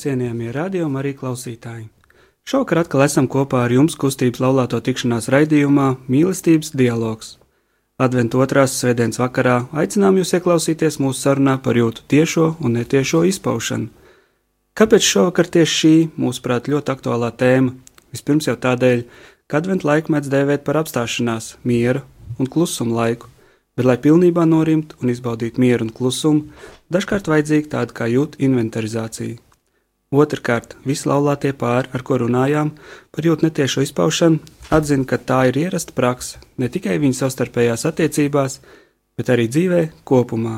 Cienījamie radiokamā arī klausītāji! Šovakar atkal esam kopā ar jums kustības laulāto tikšanās raidījumā Mīlestības dialogs. Adventu otrās svētdienas vakarā aicinām jūs ieklausīties mūsu sarunā par jūtu tiešo un netiešo izpaušanu. Kāpēc šovakar tieši šī, mūsuprāt, ļoti aktuālā tēma? Vispirms jau tādēļ, ka adventu laiku mēdz dēvēt par apstāšanās, miera un klusuma laiku, bet, lai pilnībā norimtu un izbaudītu mieru un klusumu, dažkārt vajadzīga tāda kā jūtu inventarizācija. Otrakārt, visi laulātie pāri, ar ko runājām par jūtu netiešo izpaušanu, atzina, ka tā ir ierasta praksa ne tikai viņu savstarpējās attiecībās, bet arī dzīvē kopumā.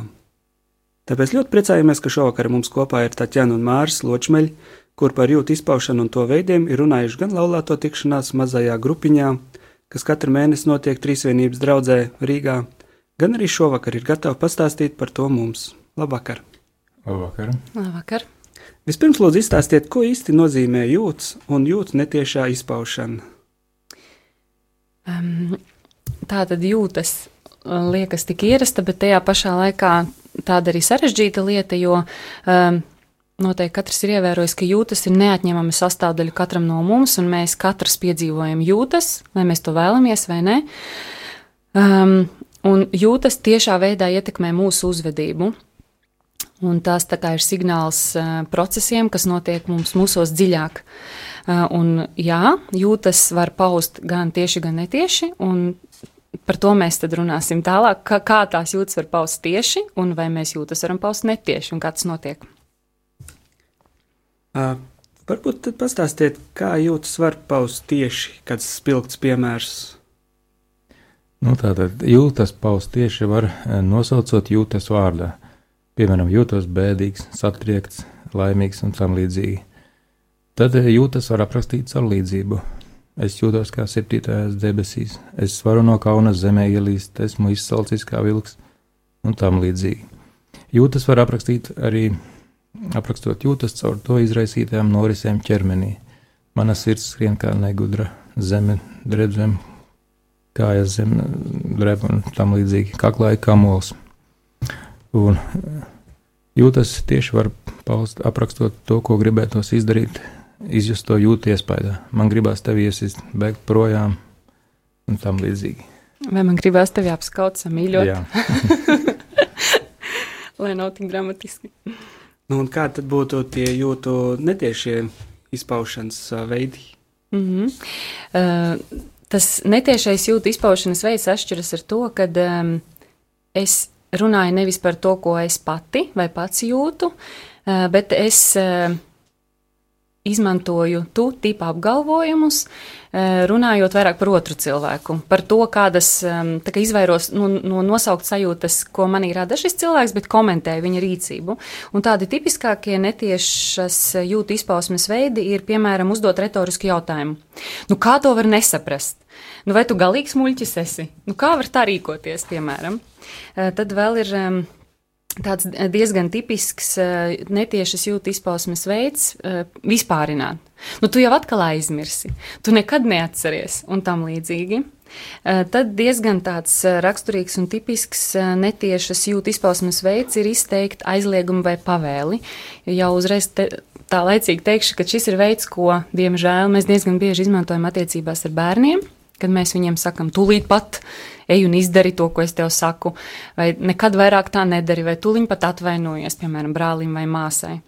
Tāpēc ļoti priecājamies, ka šovakar mums kopā ir Tatjana un Mārs Ločmeļi, kur par jūtu izpaušanu un to veidiem ir runājuši gan laulāto tikšanās mazajā grupiņā, kas katru mēnesi notiek Trīsvienības draudzē Rīgā, gan arī šovakar ir gatavi pastāstīt par to mums. Labvakar! Labvakar! Labvakar. Vispirms, lūdzu, izstāstiet, ko īsti nozīmē jūtas un jūtas netiešā izpaušana. Um, tā tad jūtas uh, liekas tik ierasta, bet tajā pašā laikā tāda arī sarežģīta lieta, jo um, noteikti katrs ir ievērojis, ka jūtas ir neatņemama sastāvdaļa katram no mums, un mēs katrs piedzīvojam jūtas, vai mēs to vēlamies vai nē. Um, un jūtas tiešā veidā ietekmē mūsu uzvedību. Un kā ir signāls uh, procesiem, kas notiek mums mūsos dziļāk. Uh, un jā, jūtas var paust gan tieši, gan netieši, un par to mēs tad runāsim tālāk, kā, kā tās jūtas var paust tieši, un vai mēs jūtas varam paust netieši, un kā tas notiek. Uh, varbūt tad pastāstiet, kā jūtas var paust tieši, kāds spilgts piemērs. Nu, tātad jūtas paust tieši var nosaucot jūtas vārdā piemēram, jūtos bēdīgs, satriekts, laimīgs un tam līdzīgi. Tad eh, jūtas var aprakstīt ar līdzību. Es jūtos kā septītājās debesīs, es varu no kauna zemē ielīst, esmu izsalcis kā vilks un tam līdzīgi. Jūtas var aprakstīt arī aprakstot jūtas caur to izraisītajām norisēm ķermenī. Mana sirds skrien kā negudra, zeme dreb zem, kājas zem dreb un tam līdzīgi, kaklā ir kamols. Un jūtas tieši var paust, aprakstot to, ko gribētos izdarīt, izjust to jūtu iespējā. Man gribās tevi iesist, bēgt projām un tam līdzīgi. Vai man gribās tevi apskaut, samīļot? Jā. Lai nav tik dramatiski. Nu, un kā tad būtu tie jūtu netiešie izpaušanas veidi? Mm -hmm. uh, tas netiešais jūtu izpaušanas veids atšķiras ar to, ka um, es runāju nevis par to, ko es pati vai pats jūtu, eh, bet es eh, izmantoju tu tipu apgalvojumus, eh, runājot vairāk par otru cilvēku, par to, kādas kā izvairos no, no nosaukt sajūtas, ko manī rada šis cilvēks, bet komentēju viņa rīcību. Un tādi tipiskākie netiešas jūtu izpausmes veidi ir, piemēram, uzdot retorisku jautājumu. Nu, kā to var nesaprast? Nu, vai tu galīgs muļķis esi? Nu, kā var tā rīkoties, piemēram? Eh, tad vēl ir tāds diezgan tipisks eh, netiešas jūtu izpausmes veids eh, - vispārināt. Nu, tu jau atkal aizmirsi, tu nekad neatceries un tam līdzīgi. Tad diezgan tāds raksturīgs un tipisks netiešas jūtu izpausmes veids ir izteikt aizliegumu vai pavēli. Jau uzreiz te, tā laicīgi teikšu, ka šis ir veids, ko, diemžēl, mēs diezgan bieži izmantojam attiecībās ar bērniem kad mēs viņiem sakam, tūlīt pat ej un izdari to, ko es tev saku, vai nekad vairāk tā nedari, vai tūlīt pat atvainojies, piemēram, brālim vai māsai.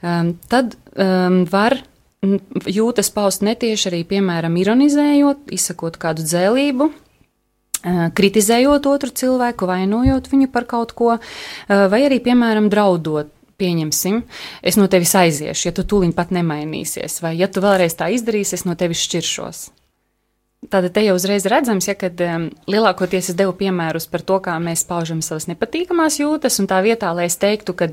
Um, tad um, var jūtas paust netieši arī, piemēram, ironizējot, izsakot kādu dzēlību, uh, kritizējot otru cilvēku, vainojot viņu par kaut ko, uh, vai arī, piemēram, draudot pieņemsim, es no tevis aiziešu, ja tu tūlīt pat nemainīsies, vai ja tu vēlreiz tā izdarīsi, es no tevis šķiršos. Tātad te jau uzreiz redzams, ja kad um, lielākoties es devu piemērus par to, kā mēs paužam savas nepatīkamās jūtas, un tā vietā, lai es teiktu, ka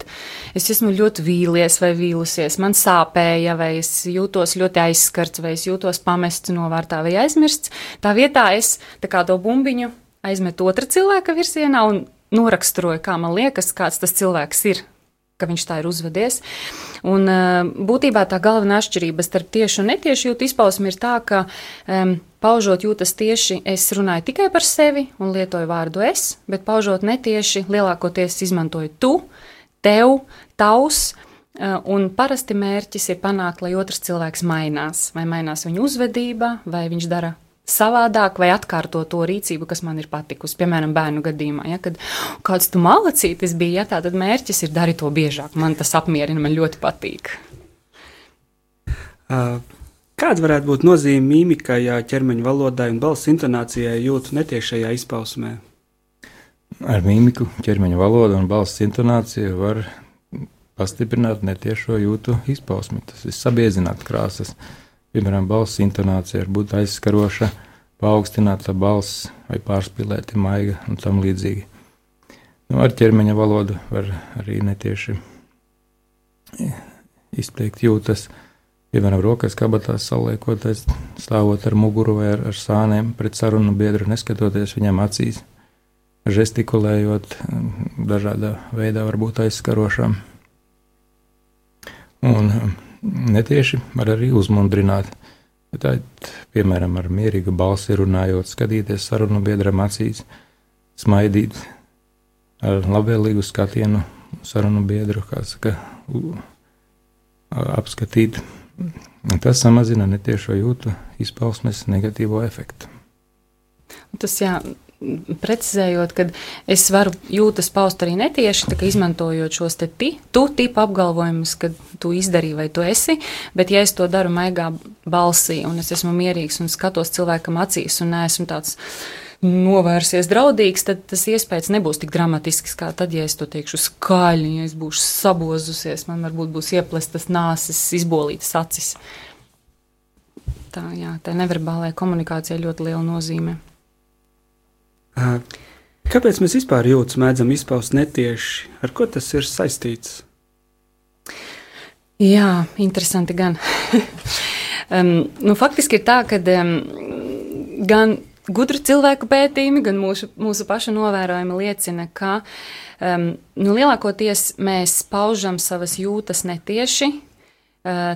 es esmu ļoti vīlies vai vīlusies, man sāpēja, vai es jūtos ļoti aizskarts, vai es jūtos pamests novārtā vai aizmirsts, tā vietā es tā kā to bumbiņu aizmetu otra cilvēka virzienā un noraksturoju, kā man liekas, kāds tas cilvēks ir ka viņš tā ir uzvedies. Un, būtībā tā galvenā atšķirība starp tiešu un netiešu jūtu izpausmi ir tā, ka um, paužot jūtas tieši, es runāju tikai par sevi un lietoju vārdu es, bet paužot netieši, lielākoties izmantoju tu, tev, tavs. Un parasti mērķis ir panākt, lai otrs cilvēks mainās, vai mainās viņa uzvedība, vai viņš dara savādāk vai atkārto to rīcību, kas man ir patikusi. Piemēram, bērnu gadījumā, ja, kad kāds tu malacītis bija, ja, tad mērķis ir darīt to biežāk. Man tas apmierina, man ļoti patīk. Uh, kāda varētu būt nozīme mīmikai, ķermeņa valodai un balss intonācijai jūtu netiešajā izpausmē? Ar mīmiku, ķermeņa valodu un balss intonāciju var pastiprināt netiešo jūtu izpausmi. Tas ir sabiezināt krāsas. Uh, Piemēram, balss intonācija var būt aizskaroša, paaugstināta balss vai pārspīlēta maiga un tam līdzīgi. Nu, ar ķermeņa valodu var arī netieši izteikt jūtas. Piemēram, rokas kabatās saliekoties, stāvot ar muguru vai ar, ar sāniem pret sarunu biedru, neskatoties viņam acīs, žestikulējot, dažādā veidā var būt aizskarošām. Un, netieši var arī uzmundrināt. Tā, piemēram, ar mierīgu balsi runājot, skatīties sarunu biedram acīs, smaidīt ar labvēlīgu skatienu sarunu biedru, kā saka, apskatīt. Tas samazina netiešo jūtu izpausmes negatīvo efektu. Tas jā, precizējot, ka es varu jūtas paust arī netieši, izmantojot šos te ti, tu tipu apgalvojumus, ka tu izdarīji vai tu esi, bet ja es to daru maigā balsī un es esmu mierīgs un skatos cilvēkam acīs un neesmu tāds novērsies draudīgs, tad tas iespējas nebūs tik dramatisks, kā tad, ja es to teikšu skaļi, ja es būšu sabozusies, man varbūt būs ieplestas nāses, izbolītas acis. Tā, jā, tā neverbālajā komunikācijā ļoti liela nozīme. Kāpēc mēs vispār jūtas mēdzam izpaust netieši? Ar ko tas ir saistīts? Jā, interesanti gan. um, nu, faktiski ir tā, ka um, gan gudru cilvēku pētījumi, gan mūsu, mūsu pašu novērojumi liecina, ka um, nu, lielākoties mēs paužam savas jūtas netieši uh,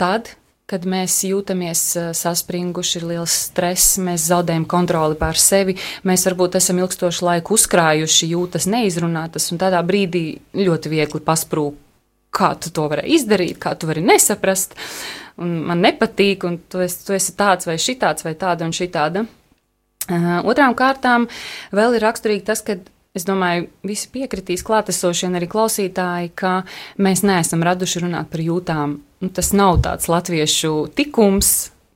tad, kad mēs jūtamies eh, saspringuši, ir liels stress, mēs zaudējam kontroli pār sevi, mēs varbūt esam ilgstošu laiku uzkrājuši, jūtas neizrunātas, un tādā brīdī ļoti viegli pasprūk, kā tu to vari izdarīt, kā tu vari nesaprast, un man nepatīk, un tu esi, tu esi tāds vai šitāds vai tāda un šitāda. Otrām kārtām vēl ir raksturīgi tas, ka Es domāju, visi piekritīs klātesošie un arī klausītāji, ka mēs neesam raduši runāt par jūtām. Nu, tas nav tāds latviešu tikums,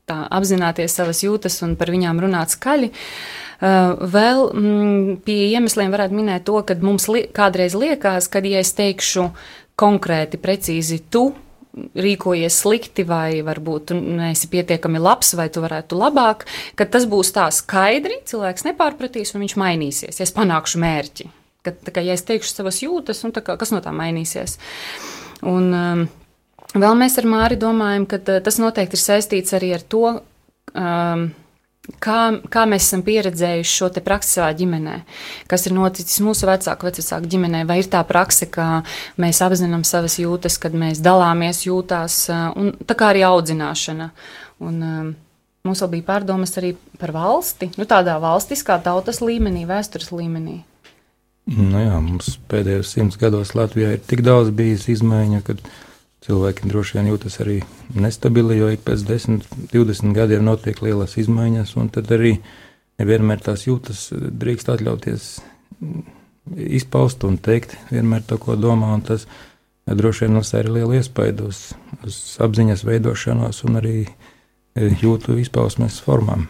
tā apzināties savas jūtas un par viņām runāt skaļi. Vēl mm, pie iemesliem varētu minēt to, ka mums li kādreiz liekas, ka, ja es teikšu konkrēti, precīzi tu, rīkojies slikti, vai varbūt tu neesi pietiekami labs, vai tu varētu labāk, kad tas būs tā skaidri, cilvēks nepārpratīs un viņš mainīsies, ja es panākšu mērķi. Kad, kā, ja es teikšu savas jūtas, un kā, kas no tā mainīsies. Un, um, vēl mēs ar Māri domājam, ka tas noteikti ir saistīts arī ar to, um, kā, kā mēs esam pieredzējuši šo praksi savā ģimenē, kas ir noticis mūsu vecāku, vecāku ģimenē, vai ir tā prakse, ka mēs apzinām savas jūtas, kad mēs dalāmies jūtās, un tā kā arī audzināšana. Un, mums vēl bija pārdomas arī par valsti, nu, tādā valstiskā tautas līmenī, vēstures līmenī. Nu jā, mums pēdējos simts gados Latvijā ir tik daudz bijis izmaiņa, kad cilvēki droši vien jūtas arī nestabili, jo ik pēc 10, 20 gadiem notiek lielas izmaiņas, un tad arī nevienmēr tās jūtas drīkst atļauties izpaust un teikt vienmēr to, ko domā, un tas droši vien atstāja lielu iespaidu uz, uz apziņas veidošanos un arī e, jūtu izpausmes formām.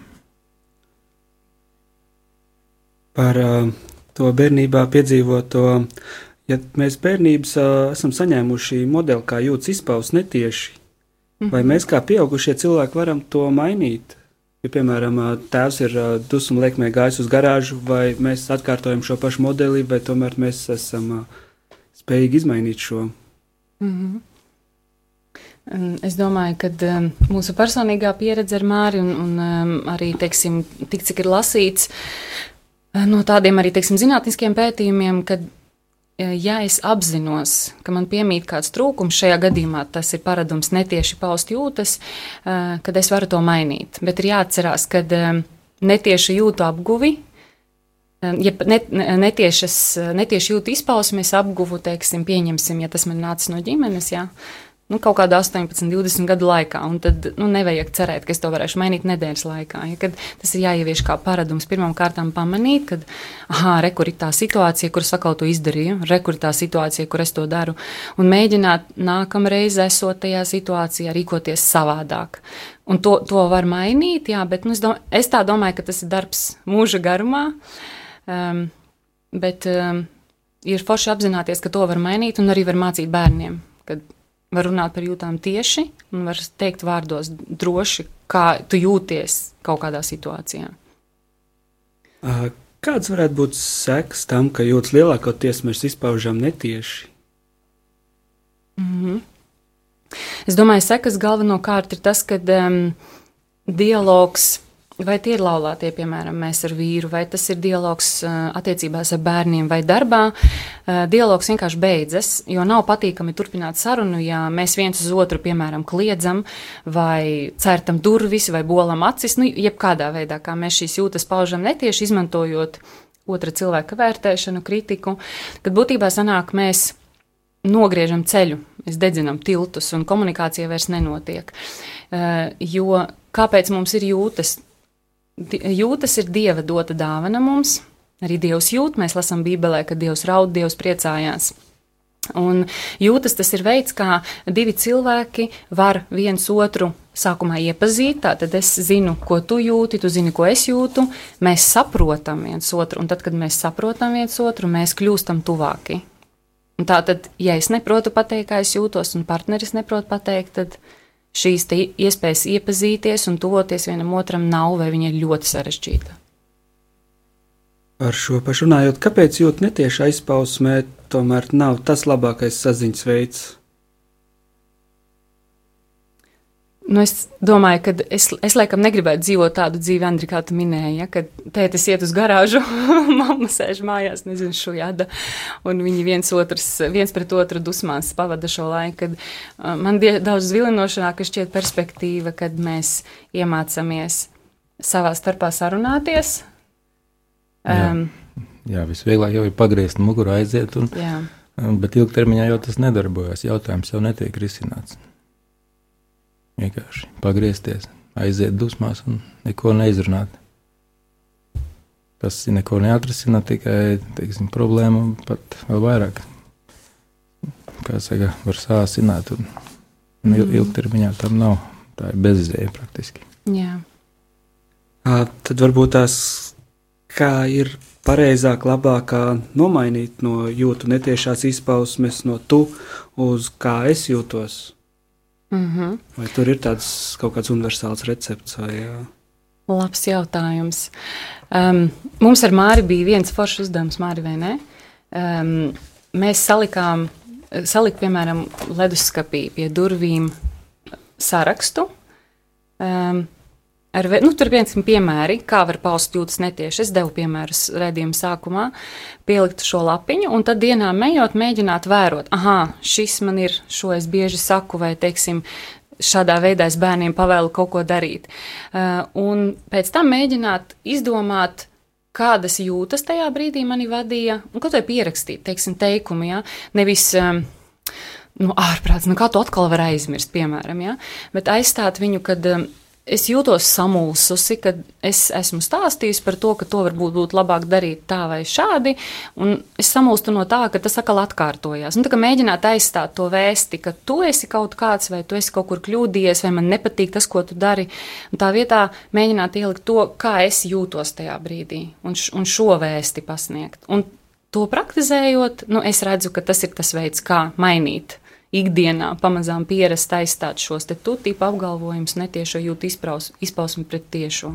Par uh, to bērnībā piedzīvoto ja mēs bērnības uh, esam saņēmuši modeli, kā jūtas izpaust netieši, mm -hmm. vai mēs kā pieaugušie cilvēki varam to mainīt? Ja, piemēram, tēvs ir dusmu liekmē gājis uz garāžu, vai mēs atkārtojam šo pašu modeli, vai tomēr mēs esam spējīgi izmainīt šo. Mm -hmm. Es domāju, ka um, mūsu personīgā pieredze ar Māri un, un um, arī, teiksim, tik cik ir lasīts uh, no tādiem arī, teiksim, zinātniskiem pētījumiem, ka, uh, ja es apzinos, ka man piemīt kāds trūkums šajā gadījumā, tas ir paradums netieši paust jūtas, uh, kad es varu to mainīt. Bet ir jāatcerās, ka um, netieši jūtu apguvi, ja net, netiešas, netieši jūtu izpausmes apguvu, teiksim, pieņemsim, ja tas man nācis no ģimenes, jā, nu, kaut kādā 18, 20 gadu laikā. Tad nu, nevajag cerēt, ka es to varēšu mainīt nedēļas laikā. Ja, tas ir jāievieš kā paradums. Pirmkārt, pamanīt, ka, ah, rekur ir tā situācija, kur es atkal to izdarīju, rekur ir tā situācija, kur es to daru. Un mēģināt nākamreiz, esot tajā situācijā, rīkoties savādāk. Un to, to var mainīt, jā, bet nu, es, dom es tā domāju, ka tas ir darbs mūža garumā. Um, bet um, ir forši apzināties, ka to var mainīt un arī var mācīt bērniem. Kad var runāt par jūtām tieši un var teikt vārdos droši, kā tu jūties kaut kādā situācijā. Kāds varētu būt seks tam, ka jūtas lielākoties mēs izpaužam netieši? Mm -hmm. Es domāju, sekas galvenokārt ir tas, ka um, dialogs Vai tie ir laulātie, piemēram, mēs ar vīru, vai tas ir dialogs attiecībās ar bērniem vai darbā? Dialogs vienkārši beidzas, jo nav patīkami turpināt sarunu, ja mēs viens uz otru, piemēram, kliedzam vai cērtam durvis vai bolam acis, nu, jebkādā veidā, kā mēs šīs jūtas paužam netieši izmantojot otra cilvēka vērtēšanu, kritiku, tad būtībā sanāk mēs nogriežam ceļu, mēs dedzinam tiltus un komunikācija vairs nenotiek. Jo kāpēc mums ir jūtas? Jūtas ir dieva dota dāvana mums. Arī Dievs jūt, mēs lasām Bībelē, ka Dievs raud, Dievs priecājās. Un jūtas tas ir veids, kā divi cilvēki var viens otru sākumā iepazīt. Tātad es zinu, ko tu jūti, tu zini, ko es jūtu. Mēs saprotam viens otru, un tad, kad mēs saprotam viens otru, mēs kļūstam tuvāki. Un tātad, ja es neprotu pateikt, kā es jūtos, un partneris neprot pateikt, tad šīs iespējas iepazīties un tuvoties vienam otram nav, vai viņa ir ļoti sarežģīta. Ar šo pašu runājot, kāpēc jūt netieši aizpausmē, tomēr nav tas labākais saziņas veids? Nu, es domāju, ka es, es laikam negribētu dzīvot tādu dzīvi, Andri, kā tu minēji, ja, kad tētis iet uz garāžu, mamma sēž mājās, nezinu, šo jada, un viņi viens, otrs, viens pret otru dusmās pavada šo laiku. Kad, uh, man die, daudz vilinošanāk šķiet perspektīva, kad mēs iemācāmies savā starpā sarunāties. Um, jā, jā visvieglāk jau ir pagriezt muguru, aiziet, un, jā. bet ilgtermiņā jau tas nedarbojas. Jautājums jau netiek risināts. Vienkārši pagriezties, aiziet dusmās un neko neizrunāt. Tas neko neatrisināt, tikai teiksim, problēmu pat vēl vairāk. Kā saka, var sāsināt, un, un mm. ilgtermiņā tam nav. Tā ir bezizēja praktiski. Jā. À, tad varbūt tās, kā ir pareizāk, labāk nomainīt no jūtu netiešās izpausmes, no tu uz kā es jūtos. Mm -hmm. Vai tur ir tāds kaut kāds universāls recepts? Vai, jā? Labs jautājums. Um, mums ar Māri bija viens foršs uzdevums, Māri, vai ne? Um, mēs salikām, salikt, piemēram, leduskapī pie durvīm sarakstu. Um, ar, nu, tur viens piemēri, kā var paust jūtas netieši. Es devu piemērus redzējumu sākumā, pielikt šo lapiņu, un tad dienā ejot, mēģināt vērot, ah, šis man ir, šo es bieži saku, vai teiksim, šādā veidā es bērniem pavēlu kaut ko darīt. Uh, un pēc tam mēģināt izdomāt, kādas jūtas tajā brīdī mani vadīja, un ko tai pierakstīt, teiksim, teikumi, ja? nevis. Um, Nu, ārprāts, nu kā tu atkal vari aizmirst, piemēram, ja? bet aizstāt viņu, kad um, es jūtos samulsusi, kad es esmu stāstījusi par to, ka to varbūt būtu labāk darīt tā vai šādi, es samulstu no tā, ka tas atkal atkārtojās. Kā mēģināt aizstāt to vēsti, ka tu esi kaut kāds, vai tu esi kaut kur kļūdījies, vai man nepatīk tas, ko tu dari, un tā vietā mēģināt ielikt to, kā es jūtos tajā brīdī, un, š, un šo vēsti pasniegt. Un to praktizējot, nu, es redzu, ka tas ir tas veids, kā mainīt ikdienā, pamazām pierast aizstāt šos te tutību apgalvojumus, netiešo jūtu izpraus, izpausmi pret tiešo.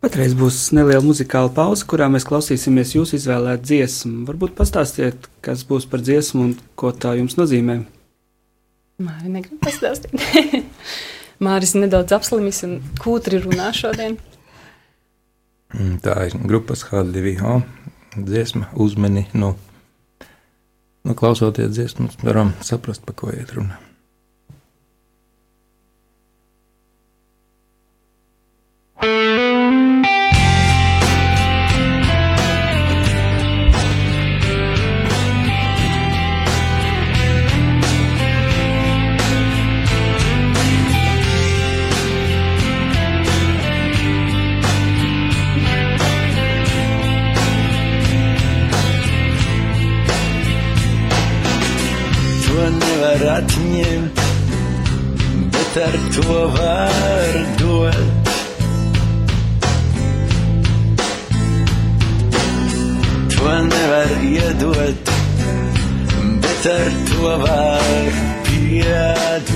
Patreiz būs neliela muzikāla pauze, kurā mēs klausīsimies jūsu izvēlētu dziesmu. Varbūt pastāstiet, kas būs par dziesmu un ko tā jums nozīmē. Māri negrib pastāstīt. Māris nedaudz apslimis un kūtri runā šodien. Tā ir grupas H2O dziesma, uzmeni. Nu, nu, klausoties dziesmu, varam saprast, pa ko iet runa. Ar to var dot. To nevar iedot, bet ar to var piedot.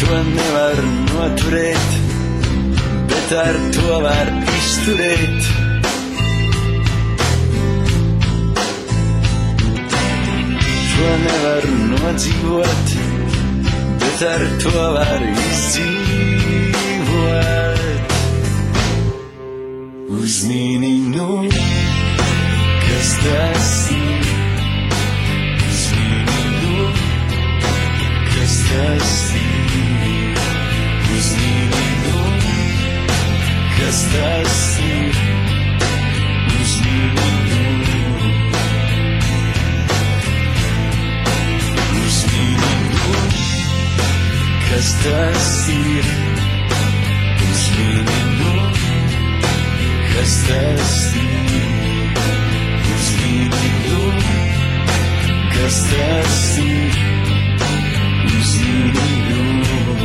To nevar noturēt, bet ar to var izturēt. To nevar nodzīvot, bet ar to var izdzīvot. Uzmini, nu, kas tas ir. Uzmini, nu, kas tas ir. Uzmini, nu, kas tas ir. Kas tas ir. Uzmini, nu, kas tas ir. Uzmini, nu, kas tas ir. Uzmini, nu.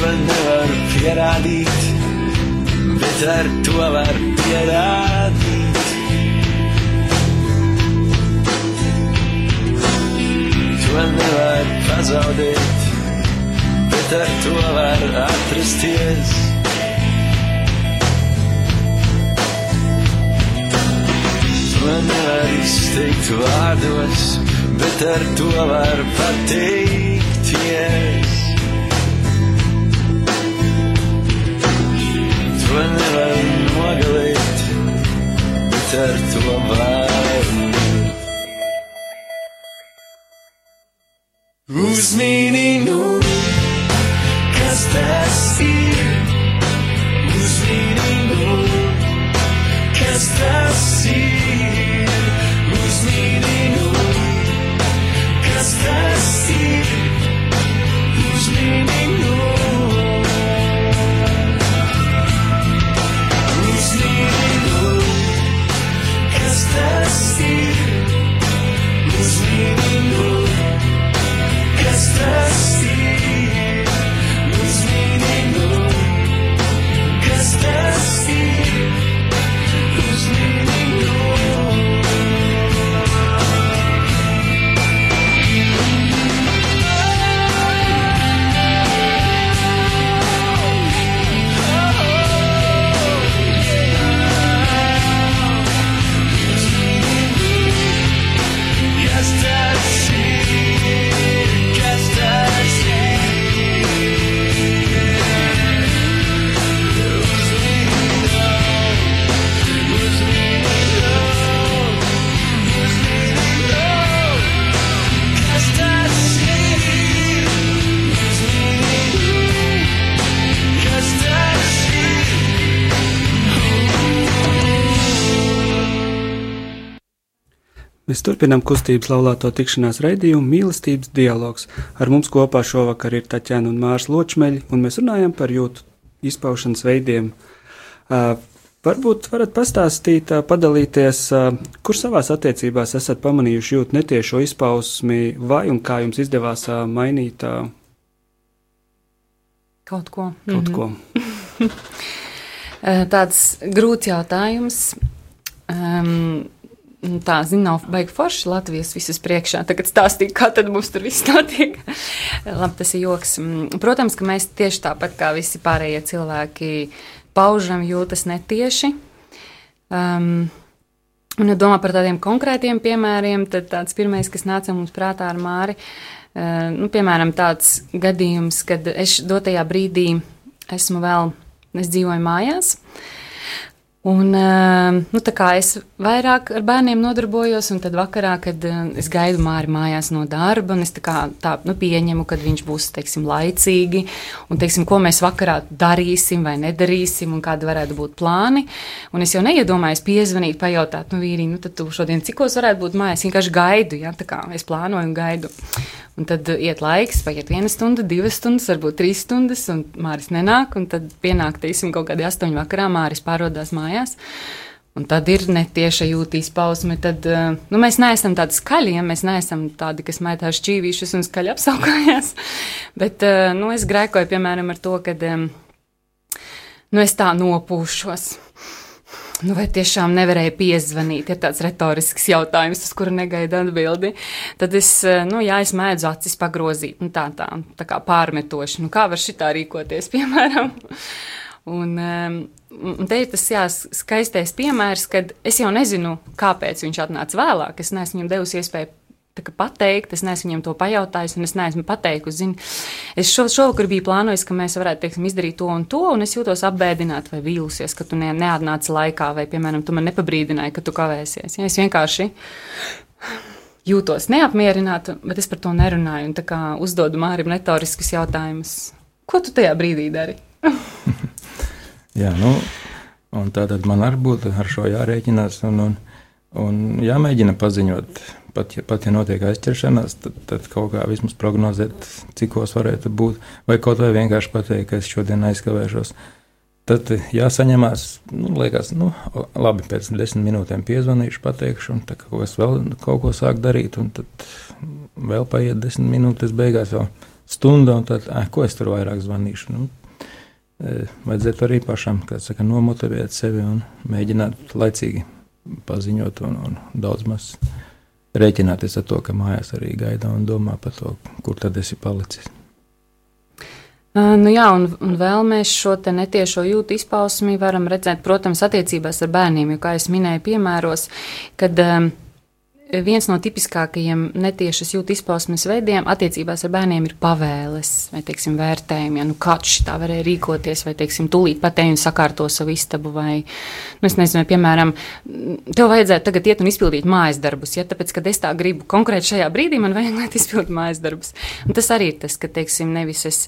To nevar pierādīt, bet to nevar pazaudēt, bet ar to var atrasties. To nevar izteikt vārdos, bet ar to var pateikties. To nevar nogalēt, bet ar to var. Uzmini, nu, kas Mēs turpinām kustības laulāto tikšanās raidījumu mīlestības dialogs. Ar mums kopā šovakar ir Taķēna un Mārs Ločmeļi, un mēs runājam par jūtu izpaušanas veidiem. Uh, varbūt varat pastāstīt, uh, padalīties, uh, kur savās attiecībās esat pamanījuši jūtu netiešo izpausmi, vai un kā jums izdevās uh, mainīt uh, Kaut ko. kaut Mhm. ko. Eh, Tāds grūts jautājums. Um, tā, zinu, nav baigi forši Latvijas visas priekšā. Tagad stāstīju, kā tad mums tur viss notiek. Labi, tas ir joks. Mm, Protams, ka mēs tieši tāpat kā visi pārējie cilvēki paužam jūtas netieši. Um, un, ja domā par tādiem konkrētiem piemēriem, tad tāds pirmais, kas nāca mums prātā ar Māri, uh, nu, piemēram, tāds gadījums, kad es dotajā brīdī esmu vēl, es dzīvoju mājās. Un, eh, nu, es vairāk ar bērniem nodarbojos, un tad vakarā, kad eh, es gaidu māri mājās no darba, un es tā kā tā, nu, pieņemu, ka viņš būs teiksim, laicīgi, un teiksim, ko mēs vakarā darīsim vai nedarīsim, un kādi varētu būt plāni. Un es jau neiedomājos piezvanīt, pajautāt, nu, vīri, nu, tad tu šodien cikos varētu būt mājās. Es vienkārši gaidu, ja tā kā es plānoju un gaidu. Un tad iet laiks, paiet viena stunda, divas stundas, varbūt trīs stundas, un Māris nenāk. Tad pienāk, teiksim, kaut kādi astoņi vakarā, Māris pārodās mājās. Un tad ir netieša jūtas izpausme. Tad uh, nu, mēs neesam tādi skaļi, ja mēs neesam tādi, kas mētā šķīvīšus un skaļi apsaukājās. Bet uh, nu, es grēkoju, piemēram, ar to, ka nu, es tā nopūšos. Nu, vai tiešām nevarēja piezvanīt? Ir tāds retorisks jautājums, uz kuru negaidu atbildi. Tad es, eh, nu, jā, es mēdzu acis pagrozīt, nu, tā, tā, tā kā pārmetoši. Nu, kā var šitā rīkoties, piemēram? Un, um, un te ir tas jā, skaistais piemērs, kad es jau nezinu, kāpēc viņš atnāca vēlāk. Es neesmu viņam devusi iespēju pateikt, es neesmu viņam to pajautājis, un es neesmu pateikusi. Zini, es šo, šovakar biju plānojis, ka mēs varētu teiksim, izdarīt to un to, un es jūtos apbēdināta vai vīlusies, ka tu ne, neatnāci laikā, vai, piemēram, tu man nepabrīdināji, ka tu kavēsies. Ja, es vienkārši jūtos neapmierināta, bet es par to nerunāju, un tā kā uzdodu Mārim retoriskus jautājumus. Ko tu tajā brīdī dari? Jā, nu, un tā tad man arī būtu ar šo jārēķinās un, un, un jāmēģina paziņot. Pat ja, pat ja notiek aizķeršanās, tad, tad kaut kā vismaz prognozēt, cikos varētu būt, vai kaut vai vienkārši pateikt, ka es šodien aizkavēšos. Tad jāsaņemās, nu, liekas, nu, labi, pēc desmit minūtēm piezvanīšu, pateikšu, un tā kā es vēl kaut ko sāku darīt, un tad vēl paiet desmit minūtes, beigās jau stunda, un tad, eh, ko es tur vairāk zvanīšu. Nu, eh, vajadzētu arī pašam, saka, nomotivēt sevi un mēģināt laicīgi paziņot un, un daudz maz rēķināties ar to, ka mājās arī gaida un domā par to, kur tad esi palicis. Uh, nu jā, un, un vēl mēs šo netiešo jūtu izpausmi varam redzēt, protams, attiecībās ar bērniem, jo, kā es minēju, piemēros, kad um, viens no tipiskākajiem netiešas jūtu izpausmes veidiem attiecībās ar bērniem ir pavēles vai, teiksim, vērtējumi. Ja, nu, kāds šitā varēja rīkoties, vai, teiksim, tūlīt patēju un sakārto savu istabu, vai, nu, es nezinu, piemēram, tev vajadzētu tagad iet un izpildīt mājas darbus, ja, tāpēc, kad es tā gribu konkrēti šajā brīdī, man vajag, lai tu izpildi mājas darbus. Un tas arī ir tas, ka, teiksim, nevis es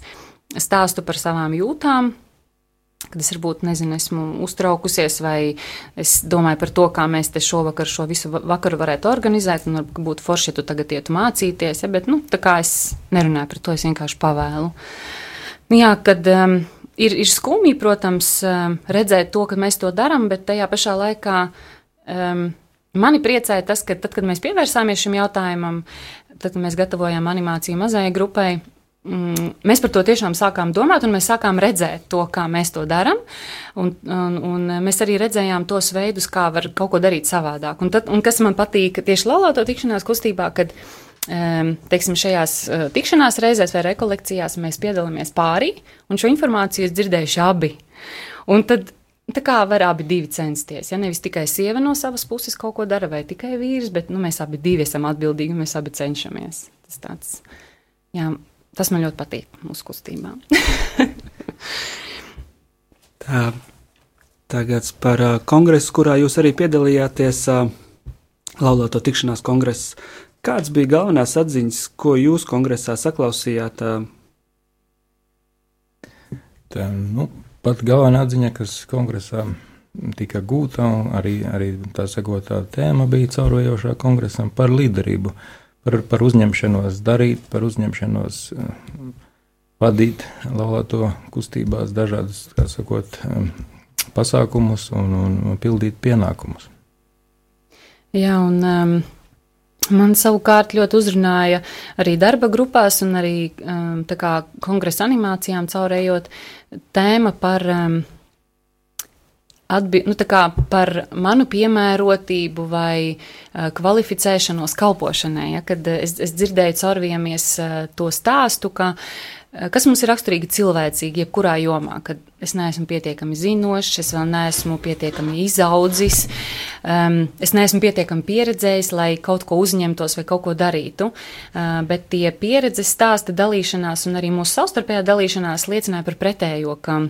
stāstu par savām jūtām, kad es varbūt nezinu, esmu uztraukusies, vai es domāju par to, kā mēs te šovakar šo visu va- vakaru varētu organizēt, un varbūt būtu forši, ja tu tagad ietu mācīties, ja, bet, nu, tā kā es nerunāju par to, es vienkārši pavēlu. Nu, jā, kad um, ir, ir skumji, protams, um, redzēt to, ka mēs to darām, bet tajā pašā laikā um, mani priecēja tas, ka tad, kad mēs pievērsāmies šim jautājumam, tad, kad mēs gatavojām animāciju mazajai grupai, mēs par to tiešām sākām domāt, un mēs sākām redzēt to, kā mēs to darām. Un, un, un mēs arī redzējām tos veidus, kā var kaut ko darīt savādāk. Un, tad, un kas man patīk tieši laulāto tikšanās kustībā, kad teiksim, šajās eh, tikšanās reizēs vai rekolekcijās mēs piedalāmies pārī, un šo informāciju es dzirdējuši abi. Un tad Tā kā var abi divi censties. Ja nevis tikai sieva no savas puses kaut ko dara, vai tikai vīrs, bet nu, mēs abi esam atbildīgi un mēs abi cenšamies. Tas, tāds, jā, tas man ļoti patīk mūsu kustībā. Tā, tagad par uh, kongresu, kurā jūs arī piedalījāties, uh, laulāto tikšanās kongress. Kāds bija galvenās atziņas, ko jūs kongresā saklausījāt? Uh, Tā, nu, pat galvenā atziņa, kas kongresā tika gūta, un arī, arī tā sakotā tēma bija caurojošā kongresam par līderību, par, par uzņemšanos darīt, par uzņemšanos eh, vadīt laulāto kustībās dažādas, kā sakot, eh, pasākumus un, un, pildīt pienākumus. Jā, un um, Man savukārt ļoti uzrunāja arī darba grupās un arī um, kā kongresa animācijām caurējot tēma par, um, atbi, nu, par manu piemērotību vai uh, kvalificēšanos kalpošanai. Ja, kad uh, es, es dzirdēju caurviemies uh, to stāstu, ka kas mums ir raksturīgi cilvēcīgi, jebkurā jomā, kad es neesmu pietiekami zinošs, es vēl neesmu pietiekami izaudzis, um, es neesmu pietiekami pieredzējis, lai kaut ko uzņemtos vai kaut ko darītu. Uh, bet tie pieredzes stāsta dalīšanās un arī mūsu savstarpējā dalīšanās liecināja par pretējo. ka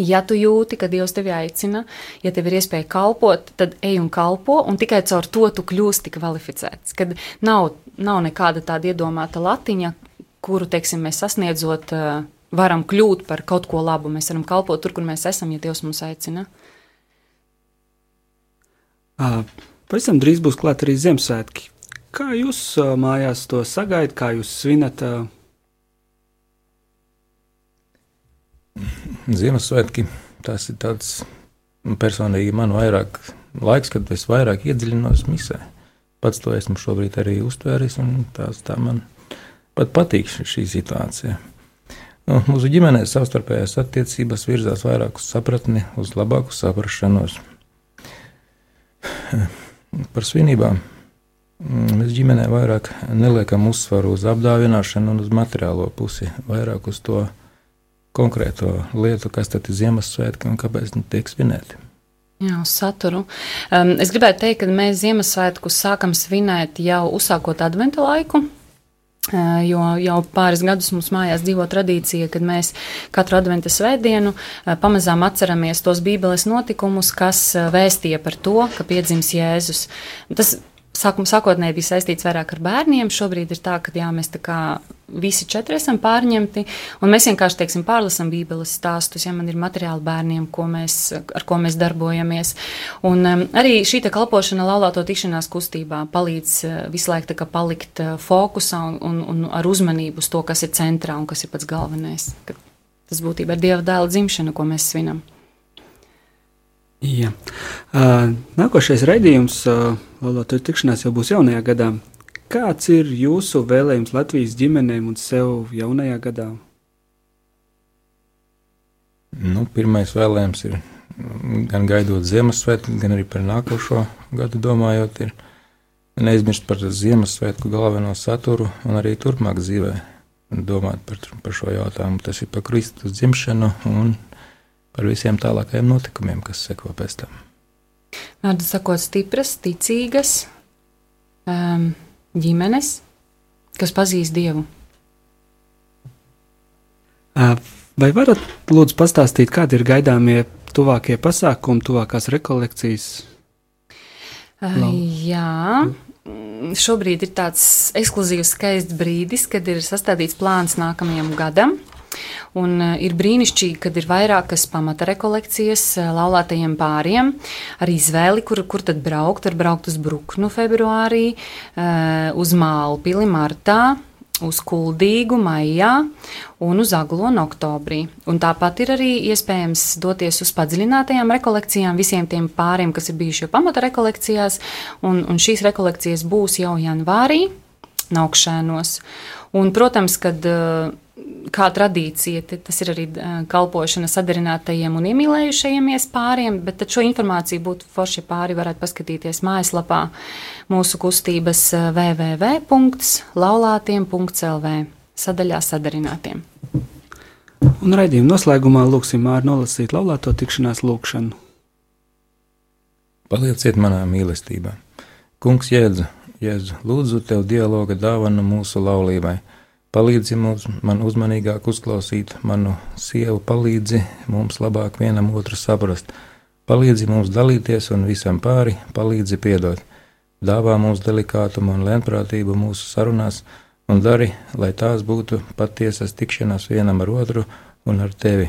Ja tu jūti, ka Dievs tevi aicina, ja tev ir iespēja kalpot, tad ej un kalpo, un tikai caur to tu kļūsti kvalificēts. Kad nav, nav nekāda tāda iedomāta latiņa, kuru, teiksim, mēs sasniedzot, uh, varam kļūt par kaut ko labu. Mēs varam kalpot tur, kur mēs esam, ja Dievs mūs aicina. Pavisam drīz būs klāt arī Ziemassvētki. Kā jūs mājās to sagaidat, kā jūs svinat? ā, Ziemassvētki tas ir tāds nu, personīgi man vairāk laiks, kad es vairāk iedziļinos misē. Pats to esmu šobrīd arī uztvēris, un tās tā man pat patīk šī, situācija. Nu, mūsu ģimenē savstarpējās attiecības virzās vairāk uz sapratni, uz labāku saprašanos. Par svinībām mēs ģimenē vairāk neliekam uzsvaru uz apdāvināšanu un uz materiālo pusi, vairāk uz to konkrēto lietu, kas tad ir Ziemassvētki un kāpēc viņi tiek svinēti. Jā, uz saturu. Um, es gribētu teikt, ka mēs Ziemassvētkus sākam svinēt jau uzsākot adventa laiku. Uh, Jo jau pāris gadus mums mājās dzīvo tradīcija, kad mēs katru adventa svētdienu uh, pamazām atceramies tos bībeles notikumus, kas uh, vēstīja par to, ka piedzims Jēzus. Tas sākuma sākotnēji bija saistīts vairāk ar bērniem. Šobrīd ir tā, ka jā, mēs visi četri esam pārņemti, un mēs vienkārši, teiksim, pārlasam bībeles stāstus, ja man ir materiāli bērniem, ko mēs, ar ko mēs darbojamies. Un um, arī šī kalpošana laulāto tikšanās kustībā palīdz uh, visu laiku palikt uh, fokusā un, un, un ar uzmanību uz to, kas ir centrā un kas ir pats galvenais. Tas būtībā ir Dieva dēla dzimšana, ko mēs svinam. Jā. Ā, Nākošais raidījums, Latvijas tikšanās, jau būs jaunajā gadā. Kāds ir jūsu vēlējums Latvijas ģimenēm un sev jaunajā gadā? Nu, pirmais vēlējums ir mm, gan gaidot Ziemassvētku, gan arī par nākošo gadu domājot, ir neaizmirst par Ziemassvētku galveno saturu un arī turpmāk dzīvē domāt par, par šo jautājumu. Tas ir par Kristus dzimšanu un par visiem tālākajiem notikumiem, kas seko pēc tam. Vārdu sakot, stipras, ticīgas um, ģimenes, kas pazīst Dievu. Vai varat lūdzu pastāstīt, kādi ir gaidāmie tuvākie pasākumi, tuvākās rekolekcijas? Uh, Lau. jā. Mm, Šobrīd ir tāds ekskluzīvs, skaists brīdis, kad ir sastādīts plāns nākamajam gadam. Un uh, ir brīnišķīgi, kad ir vairākas pamata rekolekcijas uh, laulātajiem pāriem, ar izvēli, kur, kur tad braukt. Var braukt uz Bruknu februārī, uh, uz Mālpili martā, uz Kuldīgu maijā un uz Aglonu oktobrī. Un tāpat ir arī iespējams doties uz padziļinātajām rekolekcijām visiem tiem pāriem, kas ir bijuši jau pamata rekolekcijās, un, un šīs rekolekcijas būs jau janvārī, naukšēnos. Un, protams, kad uh, kā tradīcija, tas ir arī kalpošana sadarinātajiem un iemīlējušajiem pāriem, bet šo informāciju būtu forši pāri varētu paskatīties mājaslapā mūsu kustības www.laulātiem.lv sadaļā sadarinātiem. Un raidījuma noslēgumā lūksim Māru nolasīt laulāto tikšanās lūkšanu. Palieciet manā mīlestībā. Kungs, Jēdzu, Jēdzu, lūdzu tev dialoga dāvanu mūsu laulībai. Palīdzi mums, man uzmanīgāk uzklausīt manu sievu, palīdzi mums labāk vienam otru saprast. Palīdzi mums dalīties un visam pāri, palīdzi piedot. Dāvā mums delikātumu un lēnprātību mūsu sarunās un dari, lai tās būtu patiesas tikšanās vienam ar otru un ar tevi.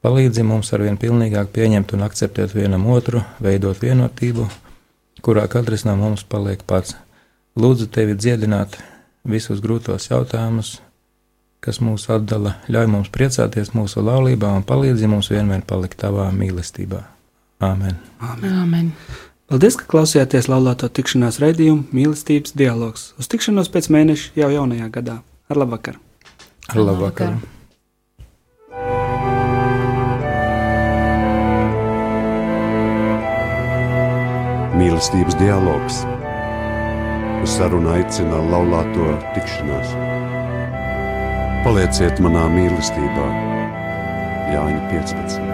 Palīdzi mums arvien pilnīgāk pieņemt un akceptēt vienam otru, veidot vienotību, kurā katrs no mums paliek pats. Lūdzu tevi dziedināt visus grūtos jautājumus, kas mūs atdala, ļauj mums priecāties mūsu laulībā un palīdzi mums vienmēr palikt tavā mīlestībā. Āmen! Amen. Paldies, ka klausījāties laulāto tikšanās raidījumu mīlestības dialogs. Uz tikšanos pēc mēneša jau jaunajā gadā. Ar labvakar! Ar labu vakaru! Mīlestības dialogs. Uz sarunu aicina laulāto tikšanās. Palieciet manā mīlestībā, Jāņa 15.